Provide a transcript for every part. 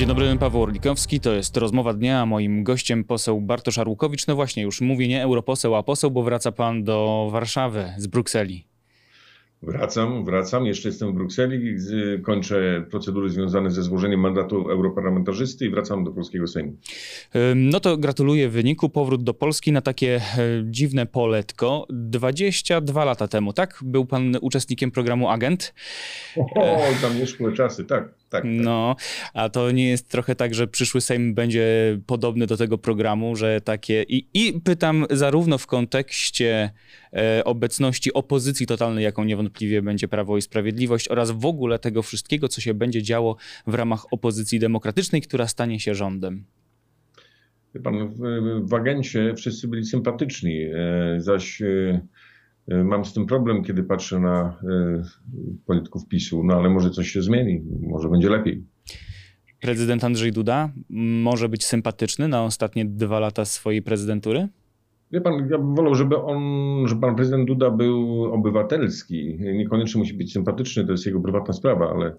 Dzień dobry, Paweł Orlikowski, to jest rozmowa dnia, a moim gościem poseł Bartosz Arłukowicz. No właśnie, już mówię nie europoseł, a poseł, bo wraca pan do Warszawy z Brukseli. Wracam, wracam. Jeszcze jestem w Brukseli. Kończę procedury związane ze złożeniem mandatu europarlamentarzysty i wracam do polskiego Sejmu. No to gratuluję wyniku. Powrót do Polski na takie e, dziwne poletko. 22 lata temu, tak? Był pan uczestnikiem programu Agent. O, tam nieszkłe czasy, tak. Tak, tak. No, a to nie jest trochę tak, że przyszły Sejm będzie podobny do tego programu, że takie. I, i pytam zarówno w kontekście e, obecności opozycji totalnej, jaką niewątpliwie będzie Prawo i Sprawiedliwość, oraz w ogóle tego wszystkiego, co się będzie działo w ramach opozycji demokratycznej, która stanie się rządem. Pan, w, w agencie wszyscy byli sympatyczni, e, zaś. E mam z tym problem, kiedy patrzę na e, polityków PiSu, no ale może coś się zmieni, może będzie lepiej. Prezydent Andrzej Duda może być sympatyczny na ostatnie dwa lata swojej prezydentury? Wie pan, ja bym wolał, żeby on, żeby pan prezydent Duda był obywatelski. Niekoniecznie musi być sympatyczny, to jest jego prywatna sprawa, ale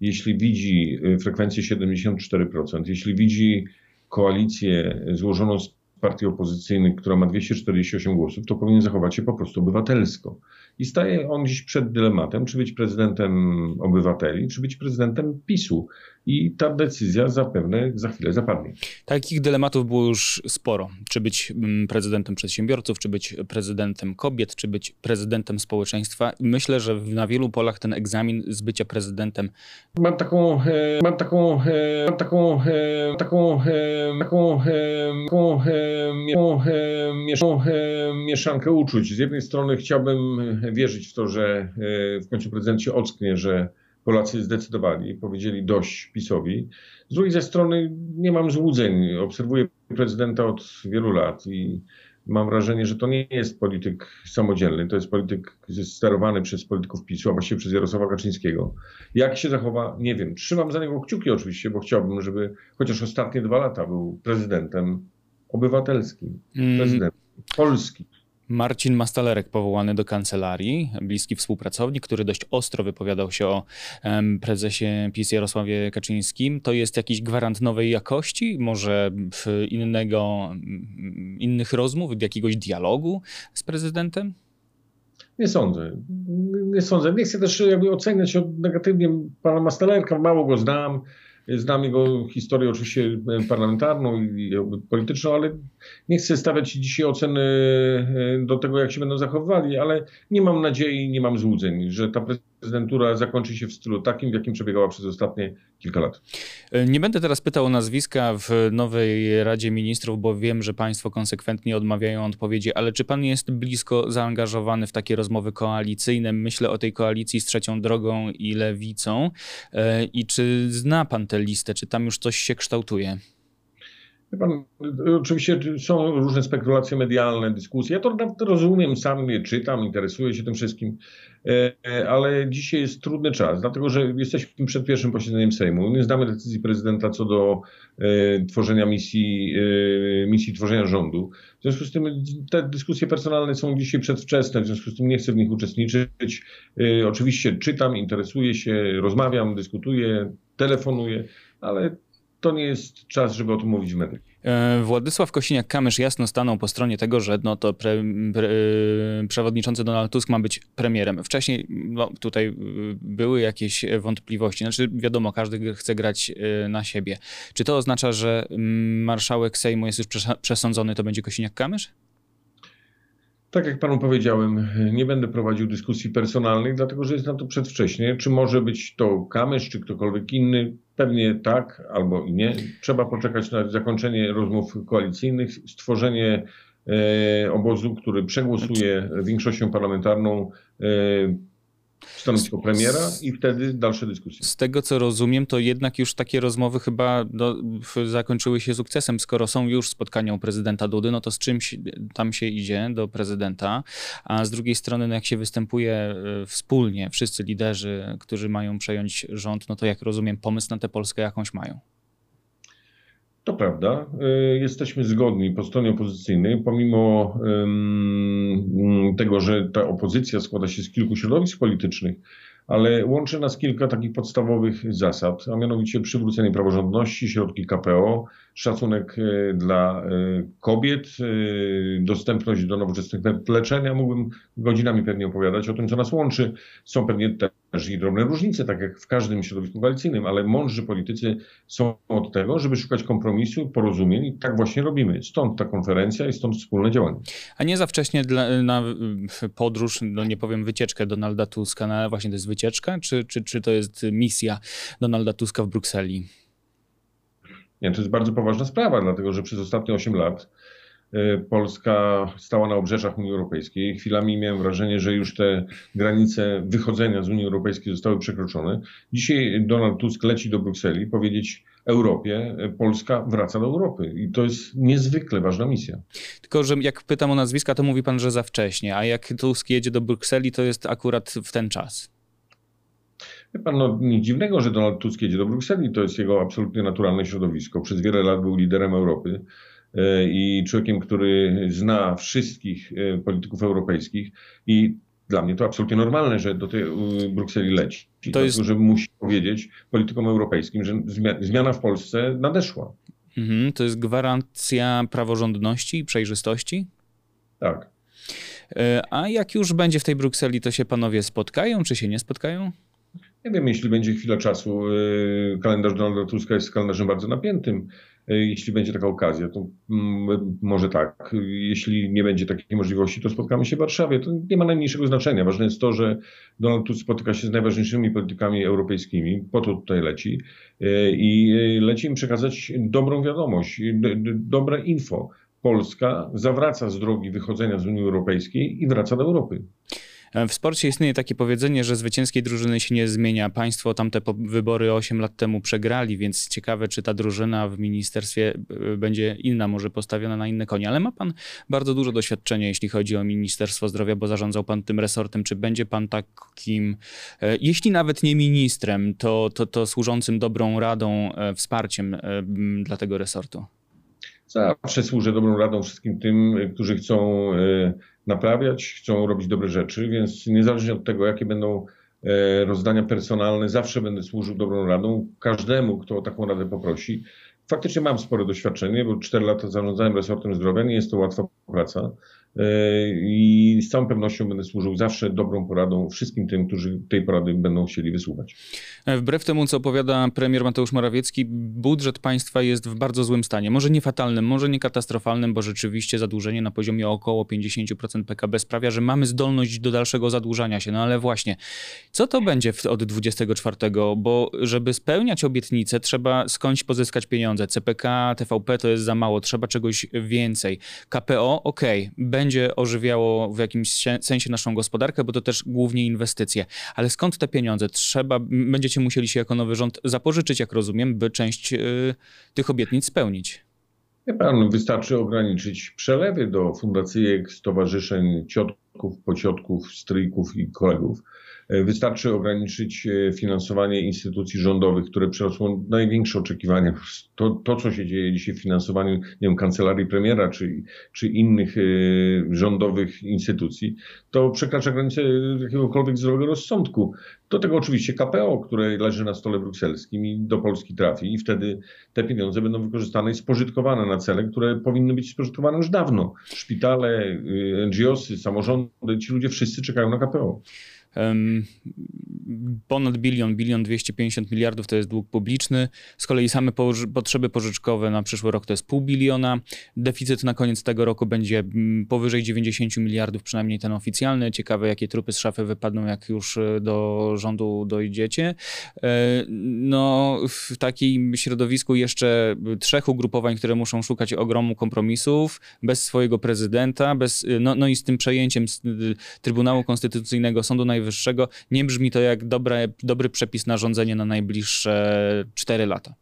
jeśli widzi e, frekwencję 74%, jeśli widzi koalicję złożoną z partii opozycyjnej, która ma 248 głosów, to powinien zachować się po prostu obywatelsko. I staje on dziś przed dylematem, czy być prezydentem obywateli, czy być prezydentem PiSu. I ta decyzja zapewne za chwilę zapadnie. Takich dylematów było już sporo. Czy być mm, prezydentem przedsiębiorców, czy być prezydentem kobiet, czy być prezydentem społeczeństwa. I myślę, że na wielu polach ten egzamin z bycia prezydentem. Mam taką, e, mam taką, e, mam taką, e, taką, taką, taką, taką mieszankę uczuć. Z jednej strony chciałbym wierzyć w to, że w końcu prezydent się ocknie, że Polacy zdecydowali, powiedzieli dość PiSowi. Z drugiej ze strony nie mam złudzeń. Obserwuję prezydenta od wielu lat i mam wrażenie, że to nie jest polityk samodzielny, to jest polityk sterowany przez polityków PiSu, a właściwie przez Jarosława Kaczyńskiego. Jak się zachowa, nie wiem. Trzymam za niego kciuki oczywiście, bo chciałbym, żeby chociaż ostatnie dwa lata był prezydentem obywatelskim, mm. prezydentem polskim. Marcin Mastalerek powołany do kancelarii, bliski współpracownik, który dość ostro wypowiadał się o prezesie PiS Jarosławie Kaczyńskim. To jest jakiś gwarant nowej jakości, może innego, innych rozmów, jakiegoś dialogu z prezydentem? Nie sądzę. Nie sądzę. Nie chcę też jakby oceniać negatywnie pana Mastalerka, mało go znam. Znam jego historię oczywiście parlamentarną i polityczną, ale nie chcę stawiać dzisiaj oceny e, do tego, jak się będą zachowywali, ale nie mam nadziei, nie mam złudzeń, że ta prezydentura zakończy się w stylu takim, w jakim przebiegała przez ostatnie kilka lat. E, nie będę teraz pytał o nazwiska w nowej Radzie Ministrów, bo wiem, że państwo konsekwentnie odmawiają odpowiedzi, ale czy pan jest blisko zaangażowany w takie rozmowy koalicyjne? Myślę o tej koalicji z Trzecią Drogą i Lewicą. E, I czy zna pan tę listę? Czy tam już coś się kształtuje? Pan, oczywiście są różne spekulacje medialne, dyskusje. Ja to rozumiem, sam je czytam, interesuję się tym wszystkim, e, ale dzisiaj jest trudny czas, dlatego że jesteśmy przed pierwszym posiedzeniem Sejmu. Nie znamy decyzji prezydenta co do e, tworzenia misji, e, misji tworzenia rządu. W związku z tym te dyskusje personalne są dzisiaj przedwczesne, w związku z tym nie chcę w nich uczestniczyć. Oczywiście czytam, interesuję się, rozmawiam, dyskutuję, telefonuję, ale to nie jest czas, żeby o tym mówić w mediach. E, Władysław Kosiniak-Kamysz jasno stanął po stronie tego, że no to pre, pre, przewodniczący Donald Tusk ma być premierem. Wcześniej no, tutaj y, były jakieś wątpliwości. Znaczy wiadomo, każdy chce grać na siebie. Czy to oznacza, że mm, marszałek Sejmu jest już przesądzony, to będzie Kosiniak-Kamysz? Tak jak panu powiedziałem, nie będę prowadził dyskusji personalnych, dlatego że jest na to przedwcześnie. Czy może być to Kamysz, czy ktokolwiek inny? Pewnie tak albo i nie. Trzeba poczekać na zakończenie rozmów koalicyjnych, stworzenie e, obozu, który przegłosuje większością parlamentarną e, stanowisko premiera i wtedy dalsze dyskusje. Z tego co rozumiem, to jednak już takie rozmowy chyba do, zakończyły się sukcesem. Skoro są już spotkania u prezydenta Dudy, no to z czymś tam się idzie do prezydenta, a z drugiej strony, no jak się występuje e, wspólnie, wszyscy liderzy, którzy mają przejąć rząd, no to jak rozumiem, pomysł na tę Polskę jakąś mają. To prawda. Y, jesteśmy zgodni po stronie opozycyjnej, pomimo tego, że ta opozycja składa się z kilku środowisk politycznych, ale łączy nas kilka takich podstawowych zasad, a mianowicie przywrócenie praworządności, środki KPO, szacunek e, dla e, kobiet, dostępność do nowoczesnych leczenia. Mógłbym godzinami pewnie opowiadać o tym, co nas łączy. Są pewnie też i drobne różnice, tak jak w każdym środowisku koalicyjnym, ale mądrzy politycy są od tego, żeby szukać kompromisu, porozumień i tak właśnie robimy. Stąd ta konferencja i stąd wspólne działanie. A nie za wcześnie dla, na podróż, no nie powiem wycieczkę Donalda Tuska, no ale właśnie to jest wycieczka, czy, czy, czy to jest misja Donalda Tuska w Brukseli? Nie, to jest bardzo poważna sprawa, dlatego że przez ostatnie 8 lat Polska stała na obrzeżach Unii Europejskiej. Chwilami miałem wrażenie, że już te granice wychodzenia z Unii Europejskiej zostały przekroczone. Dzisiaj Donald Tusk leci do Brukseli powiedzieć Europie, y, Polska wraca do Europy. I to jest niezwykle ważna misja. Tylko, że jak pytam o nazwiska, to mówi pan, że za wcześnie, a jak Tusk jedzie do Brukseli, to jest akurat w ten czas. Wie pan, no, nic dziwnego, że Donald Tusk jedzie do Brukseli. To jest jego absolutnie naturalne środowisko. Przez wiele lat był liderem Europy e, i człowiekiem, który zna wszystkich e, polityków europejskich i dla mnie to absolutnie normalne, że do tej Brukseli leci. To dlatego, jest... że musi powiedzieć politykom europejskim, że zmiana w Polsce nadeszła. Mhm, to jest gwarancja praworządności i przejrzystości? Tak. E, a jak już będzie w tej Brukseli, to się panowie spotkają, czy się nie spotkają? Nie wiem, jeśli będzie chwila czasu, y, kalendarz Donalda Tuska jest kalendarzem bardzo napiętym. Y, jeśli będzie taka okazja, to mm, może tak. Jeśli nie będzie takiej możliwości, to spotkamy się w Warszawie. To nie ma najmniejszego znaczenia. Ważne jest to, że Donald Tusk spotyka się z najważniejszymi politykami europejskimi. Po to tutaj leci. Y, I leci im przekazać dobrą wiadomość, dobre info. Polska zawraca z drogi wychodzenia z Unii Europejskiej i wraca do Europy. W sporcie istnieje takie powiedzenie, że zwycięskiej drużyny się nie zmienia. Państwo tamte wybory 8 lat temu przegrali, więc ciekawe, czy ta drużyna w ministerstwie e, będzie inna, może postawiona na inne konie. Ale ma pan bardzo dużo doświadczenia, jeśli chodzi o Ministerstwo Zdrowia, bo zarządzał pan tym resortem. Czy będzie pan takim, e, jeśli nawet nie ministrem, to, to, to służącym dobrą radą, e, wsparciem dla tego resortu? Zawsze służę dobrą radą wszystkim tym, którzy chcą naprawiać, chcą robić dobre rzeczy, więc niezależnie od tego, jakie będą e, rozdania personalne, zawsze będę służył dobrą radą każdemu, kto o taką radę poprosi. Faktycznie mam spore doświadczenie, bo 4 lata zarządzałem resortem zdrowia, nie jest to łatwa praca. E, i z całą pewnością będę służył zawsze dobrą poradą wszystkim tym, którzy tej porady będą chcieli wysłuchać. Wbrew temu, co opowiada premier Mateusz Morawiecki, budżet państwa jest w bardzo złym stanie. Może nie fatalnym, może nie katastrofalnym, bo rzeczywiście zadłużenie na poziomie około 50% PKB sprawia, że mamy zdolność do dalszego zadłużania się. No ale właśnie, co to będzie od 24? Bo żeby spełniać obietnice, trzeba skądś pozyskać pieniądze. CPK, TVP to jest za mało, trzeba czegoś więcej. KPO, ok, będzie będzie ożywiało w jakimś sensie naszą gospodarkę, bo to też głównie inwestycje. Ale skąd te pieniądze? Trzeba, będziecie musieli się jako nowy rząd zapożyczyć, jak rozumiem, by część y, tych obietnic spełnić. Nie pan, wystarczy ograniczyć przelewy do fundacyjek, stowarzyszeń, ciotków, pociotków, stryjków i kolegów. E, wystarczy ograniczyć e, finansowanie instytucji rządowych, które przerosło największe oczekiwania. To, to co się dzieje dzisiaj w finansowaniu nie wiem, kancelarii premiera czy, czy innych e, rządowych instytucji, to przekracza granicę jakiegokolwiek zdrowego rozsądku. Do tego oczywiście KPO, które leży na stole brukselskim i do Polski trafi i wtedy te pieniądze będą wykorzystane i spożytkowane na cele, które powinny być spożytkowane już dawno. Szpitale, NGOsy, samorządy, ci ludzie wszyscy czekają na KPO ponad bilion, bilion 250 miliardów to jest dług publiczny. Z kolei same potrzeby pożyczkowe na przyszły rok to jest pół biliona. Deficyt na koniec tego roku będzie powyżej 90 miliardów, przynajmniej ten oficjalny. Ciekawe, jakie trupy z szafy wypadną, jak już e, do rządu dojdziecie. E, no, w takim środowisku jeszcze trzech ugrupowań, które muszą szukać ogromu kompromisów, bez swojego prezydenta, bez, no, no i z tym przejęciem Trybunału Konstytucyjnego, Sądu Najwyższego, nie brzmi to jak dobre, dobry przepis na rządzenie na najbliższe 4 lata.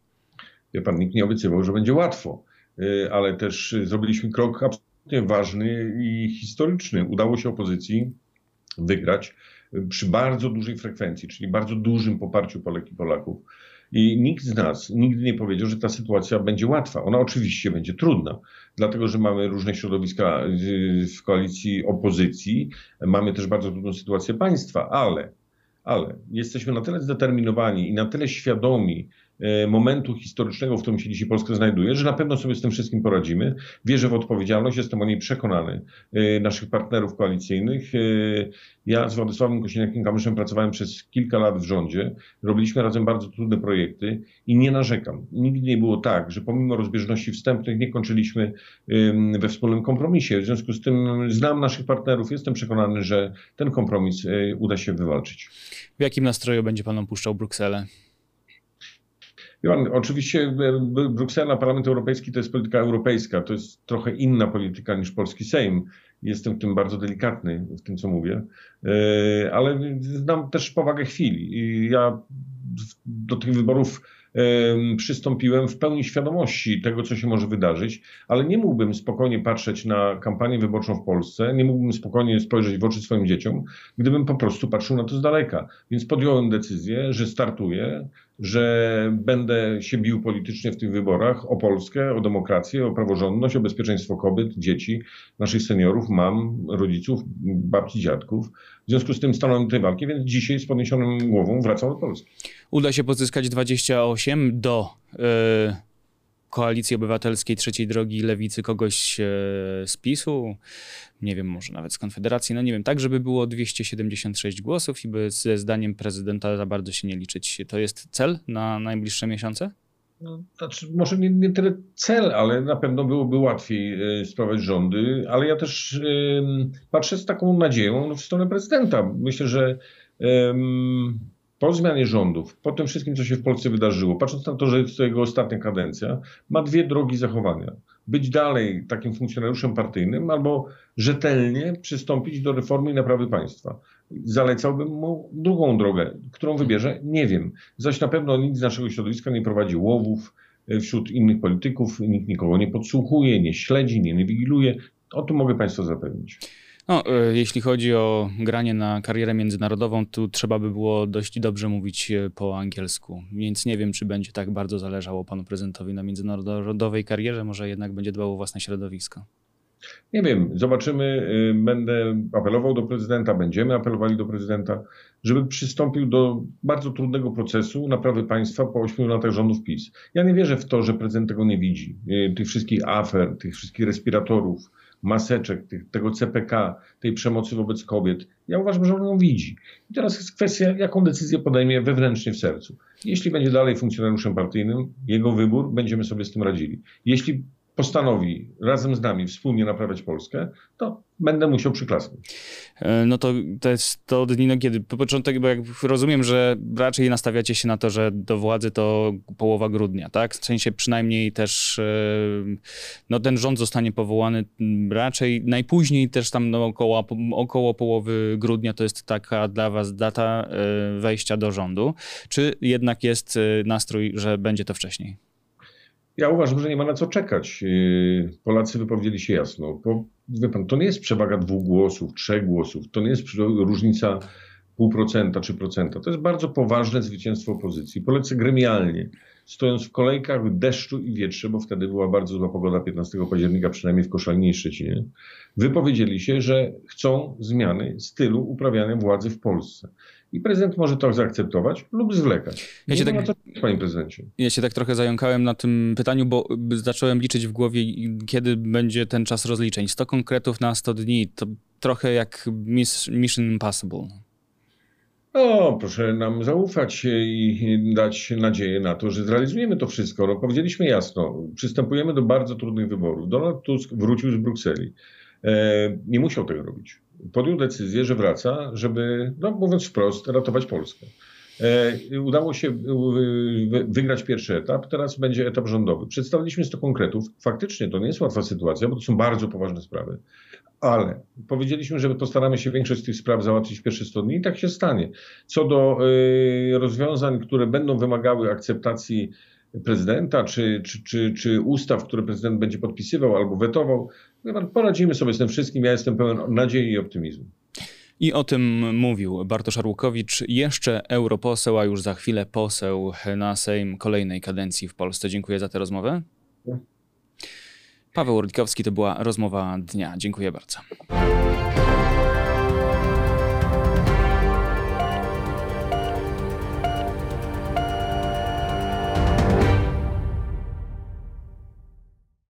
Pan, nikt nie obiecywał, że będzie łatwo, y, ale też zrobiliśmy krok absolutnie ważny i historyczny. Udało się opozycji wygrać przy bardzo dużej frekwencji, czyli bardzo dużym poparciu Polek i Polaków. I nikt z nas nigdy nie powiedział, że ta sytuacja będzie łatwa. Ona oczywiście będzie trudna, dlatego że mamy różne środowiska w koalicji opozycji, mamy też bardzo trudną sytuację państwa, ale Ale jesteśmy na tyle zdeterminowani i na tyle świadomi momentu historycznego, w którym się dzisiaj Polska znajduje, że na pewno sobie z tym wszystkim poradzimy. Wierzę w odpowiedzialność, jestem o niej przekonany. E, Naszych partnerów koalicyjnych. E, Ja z Władysławem Kosiniakiem-Kamyszem pracowałem przez kilka lat w rządzie. Robiliśmy razem bardzo trudne projekty i nie narzekam. Nigdy nie było tak, że pomimo rozbieżności wstępnych nie kończyliśmy we wspólnym kompromisie. W związku z tym znam naszych partnerów, jestem przekonany, że ten kompromis uda się wywalczyć. W jakim nastroju będzie pan opuszczał Brukselę? Pan, oczywiście e, Bruksela, Parlament Europejski to jest polityka europejska, to jest trochę inna polityka niż polski Sejm. Jestem w tym bardzo delikatny, w tym co mówię, E, ale znam też powagę chwili. Ja do tych wyborów em, przystąpiłem w pełni świadomości tego, co się może wydarzyć, ale nie mógłbym spokojnie patrzeć na kampanię wyborczą w Polsce, nie mógłbym spokojnie spojrzeć w oczy swoim dzieciom, gdybym po prostu patrzył na to z daleka. Więc podjąłem decyzję, że startuję, że będę się bił politycznie w tych wyborach o Polskę, o demokrację, o praworządność, o bezpieczeństwo kobiet, dzieci, naszych seniorów, mam, rodziców, babci, dziadków. W związku z tym stanąłem tej walki, więc dzisiaj z podniesioną głową wracam do Polski. Uda się pozyskać 28 do e, Koalicji Obywatelskiej Trzeciej Drogi Lewicy kogoś e, z PiSu, nie wiem, może nawet z Konfederacji, no nie wiem, tak, żeby było 276 głosów i by ze zdaniem prezydenta za bardzo się nie liczyć. To jest cel na najbliższe miesiące? No, Znaczy, może nie, nie tyle cel, ale na pewno byłoby łatwiej e, sprawować rządy, ale ja też patrzę z taką nadzieją w stronę prezydenta. Myślę, że po zmianie rządów, po tym wszystkim, co się w Polsce wydarzyło, patrząc na to, że jest to jego ostatnia kadencja, ma dwie drogi zachowania. Być dalej takim funkcjonariuszem partyjnym albo rzetelnie przystąpić do reformy i naprawy państwa. Zalecałbym mu drugą drogę, którą wybierze, nie wiem. Zaś na pewno nikt z naszego środowiska nie prowadzi łowów e, wśród innych polityków, nikt nikogo nie podsłuchuje, nie śledzi, nie inwigiluje. O tym mogę Państwa zapewnić. No, e, jeśli chodzi o granie na karierę międzynarodową, tu trzeba by było dość dobrze mówić e, po angielsku, więc nie wiem, czy będzie tak bardzo zależało panu prezydentowi na międzynarodowej karierze, może jednak będzie dbał o własne środowisko. Nie wiem, zobaczymy. y, Będę apelował do prezydenta, będziemy apelowali do prezydenta, żeby przystąpił do bardzo trudnego procesu naprawy państwa po ośmiu latach rządów PiS. Ja nie wierzę w to, że prezydent tego nie widzi. Tych wszystkich afer, tych wszystkich respiratorów, maseczek, tych, tego CPK, tej przemocy wobec kobiet. Ja uważam, że on ją widzi. I teraz jest kwestia, jaką decyzję podejmie wewnętrznie w sercu. Jeśli będzie dalej funkcjonariuszem partyjnym, jego wybór, będziemy sobie z tym radzili. Jeśli postanowi razem z nami wspólnie naprawiać Polskę, to będę musiał przyklasnąć. E, No to to jest to dni, no kiedy po początek, bo jak rozumiem, że raczej nastawiacie się na to, że do władzy to połowa grudnia, tak? W sensie przynajmniej też e, no ten rząd zostanie powołany raczej najpóźniej też tam no, około, około połowy grudnia to jest taka dla was data e, wejścia do rządu. Czy jednak jest nastrój, że będzie to wcześniej? Ja uważam, że nie ma na co czekać. Yy, Polacy wypowiedzieli się jasno. Bo, wie pan, to nie jest przewaga dwóch głosów, trzech głosów, to nie jest różnica pół procenta czy procenta. To jest bardzo poważne zwycięstwo opozycji. Polacy gremialnie, stojąc w kolejkach w deszczu i wietrze, bo wtedy była bardzo zła pogoda 15 października, przynajmniej w Koszalinie i Szczecinie, wypowiedzieli się, że chcą zmiany stylu uprawiania władzy w Polsce. I prezydent może to zaakceptować lub zwlekać. Ja się tak- na co czekać, panie prezydencie. Ja się tak trochę zająkałem na tym pytaniu, bo zacząłem liczyć w głowie, kiedy będzie ten czas rozliczeń. 100 konkretów na 100 dni, to trochę jak Miss- Mission Impossible. O, proszę nam zaufać i dać nadzieję na to, że zrealizujemy to wszystko. No, powiedzieliśmy jasno, przystępujemy do bardzo trudnych wyborów. Donald Tusk wrócił z Brukseli. E, nie musiał tego robić. Podjął decyzję, że wraca, żeby, no mówiąc wprost, ratować Polskę. E, udało się e, wy- wygrać pierwszy etap, teraz będzie etap rządowy. Przedstawiliśmy 100 konkretów. Faktycznie to nie jest łatwa sytuacja, bo to są bardzo poważne sprawy. Ale powiedzieliśmy, że postaramy się większość z tych spraw załatwić w pierwsze 100 dni i tak się stanie. Co do rozwiązań, które będą wymagały akceptacji prezydenta, czy, czy, czy, czy ustaw, które prezydent będzie podpisywał albo wetował, poradzimy sobie z tym wszystkim. Ja jestem pełen nadziei i optymizmu. I o tym mówił Bartosz Arłukowicz, jeszcze europoseł, a już za chwilę poseł na Sejm kolejnej kadencji w Polsce. Dziękuję za tę rozmowę. Paweł Orlikowski, to była rozmowa dnia. Dziękuję bardzo.